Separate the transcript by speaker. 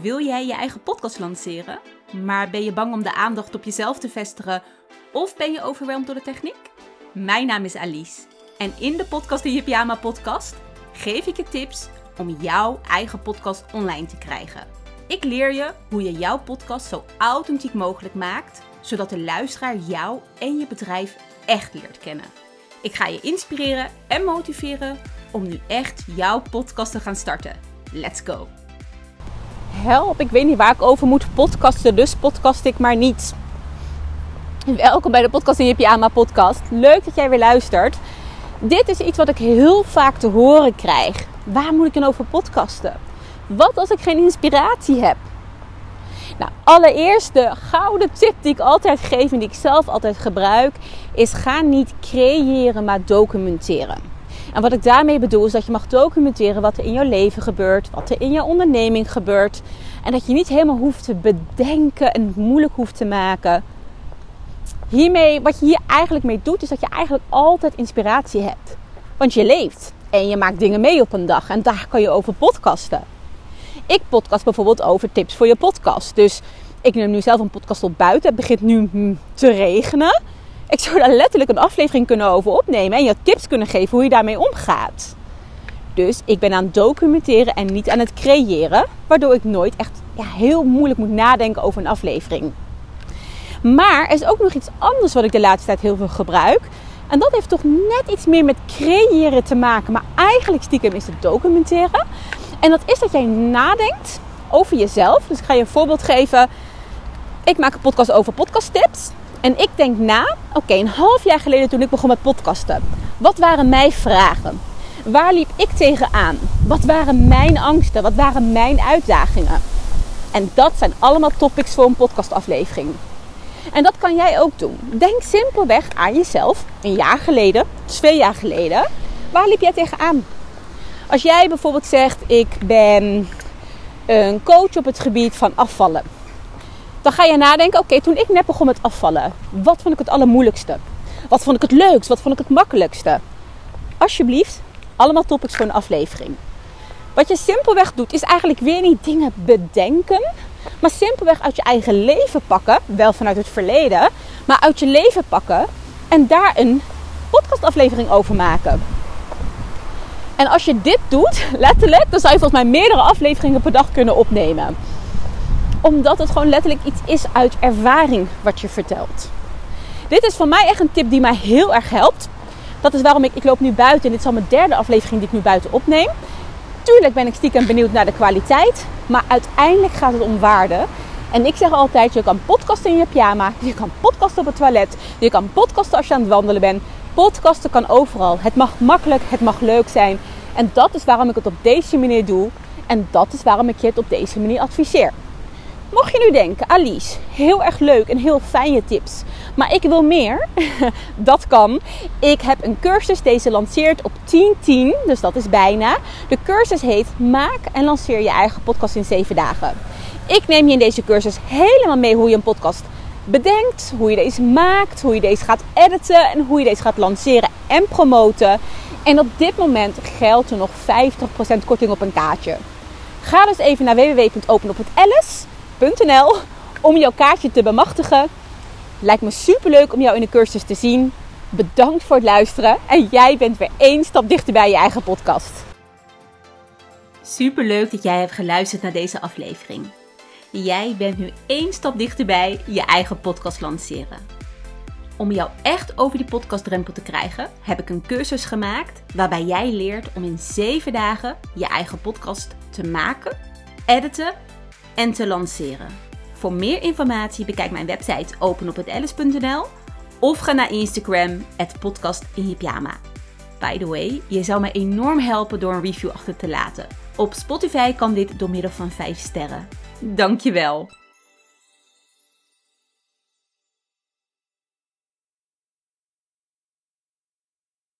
Speaker 1: Wil jij je eigen podcast lanceren, maar ben je bang om de aandacht op jezelf te vestigen of ben je overweldigd door de techniek? Mijn naam is Alice en in de Podcast in je Pyjama podcast geef ik je tips om jouw eigen podcast online te krijgen. Ik leer je hoe je jouw podcast zo authentiek mogelijk maakt, zodat de luisteraar jou en je bedrijf echt leert kennen. Ik ga je inspireren en motiveren om nu echt jouw podcast te gaan starten. Let's go!
Speaker 2: Help, ik weet niet waar ik over moet podcasten, dus podcast ik maar niet. Welkom bij de Podcast in je podcast. Leuk dat jij weer luistert. Dit is iets wat ik heel vaak te horen krijg. Waar moet ik dan over podcasten? Wat als ik geen inspiratie heb? Nou, allereerst de gouden tip die ik altijd geef en die ik zelf altijd gebruik, is ga niet creëren, maar documenteren. En wat ik daarmee bedoel is dat je mag documenteren wat er in jouw leven gebeurt, wat er in jouw onderneming gebeurt. En dat je niet helemaal hoeft te bedenken en het moeilijk hoeft te maken. Hiermee, wat je hier eigenlijk mee doet, is dat je eigenlijk altijd inspiratie hebt. Want je leeft en je maakt dingen mee op een dag en daar kan je over podcasten. Ik podcast bijvoorbeeld over tips voor je podcast. Dus ik neem nu zelf een podcast op buiten. Het begint nu hm, te regenen. Ik zou daar letterlijk een aflevering kunnen over opnemen en je tips kunnen geven hoe je daarmee omgaat. Dus ik ben aan het documenteren en niet aan het creëren, waardoor ik nooit echt ja, heel moeilijk moet nadenken over een aflevering. Maar er is ook nog iets anders wat ik de laatste tijd heel veel gebruik. En dat heeft toch net iets meer met creëren te maken, maar eigenlijk stiekem is het documenteren. En dat is dat jij nadenkt over jezelf. Dus ik ga je een voorbeeld geven. Ik maak een podcast over podcasttips. En ik denk na, oké, een half jaar geleden toen ik begon met podcasten. Wat waren mijn vragen? Waar liep ik tegenaan? Wat waren mijn angsten? Wat waren mijn uitdagingen? En dat zijn allemaal topics voor een podcastaflevering. En dat kan jij ook doen. Denk simpelweg aan jezelf. Een jaar geleden, twee jaar geleden. Waar liep jij tegenaan? Als jij bijvoorbeeld zegt, ik ben een coach op het gebied van afvallen dan ga je nadenken, oké, toen ik net begon met afvallen, wat vond ik het allermoeilijkste? Wat vond ik het leukst? Wat vond ik het makkelijkste? Alsjeblieft, allemaal topics voor een aflevering. Wat je simpelweg doet, is eigenlijk weer niet dingen bedenken, maar simpelweg uit je eigen leven pakken, wel vanuit het verleden, maar uit je leven pakken en daar een podcastaflevering over maken. En als je dit doet, letterlijk, dan zou je volgens mij meerdere afleveringen per dag kunnen opnemen omdat het gewoon letterlijk iets is uit ervaring wat je vertelt. Dit is voor mij echt een tip die mij heel erg helpt. Dat is waarom ik, ik loop nu buiten en dit is al mijn derde aflevering die ik nu buiten opneem. Tuurlijk ben ik stiekem benieuwd naar de kwaliteit, maar uiteindelijk gaat het om waarde. En ik zeg altijd, je kan podcasten in je pyjama, je kan podcasten op het toilet, je kan podcasten als je aan het wandelen bent. Podcasten kan overal. Het mag makkelijk, het mag leuk zijn. En dat is waarom ik het op deze manier doe. En dat is waarom ik je het op deze manier adviseer. Mocht je nu denken, Alice, heel erg leuk en heel fijne tips, maar ik wil meer, dat kan. Ik heb een cursus, deze lanceert op 10-10, dus dat is bijna. De cursus heet Maak en lanceer je eigen podcast in 7 dagen. Ik neem je in deze cursus helemaal mee hoe je een podcast bedenkt, hoe je deze maakt, hoe je deze gaat editen en hoe je deze gaat lanceren en promoten. En op dit moment geldt er nog 50% korting op een kaartje. Ga dus even naar om jouw kaartje te bemachtigen. Lijkt me super leuk om jou in de cursus te zien. Bedankt voor het luisteren en jij bent weer één stap dichter bij je eigen podcast.
Speaker 1: Super leuk dat jij hebt geluisterd naar deze aflevering. Jij bent nu één stap dichterbij je eigen podcast lanceren. Om jou echt over die podcastdrempel te krijgen, heb ik een cursus gemaakt waarbij jij leert om in 7 dagen je eigen podcast te maken, editen en te lanceren. Voor meer informatie bekijk mijn website openophetalice.nl of ga naar Instagram, het podcast in. By the way, je zou me enorm helpen door een review achter te laten. Op Spotify kan dit door middel van 5 sterren. Dankjewel!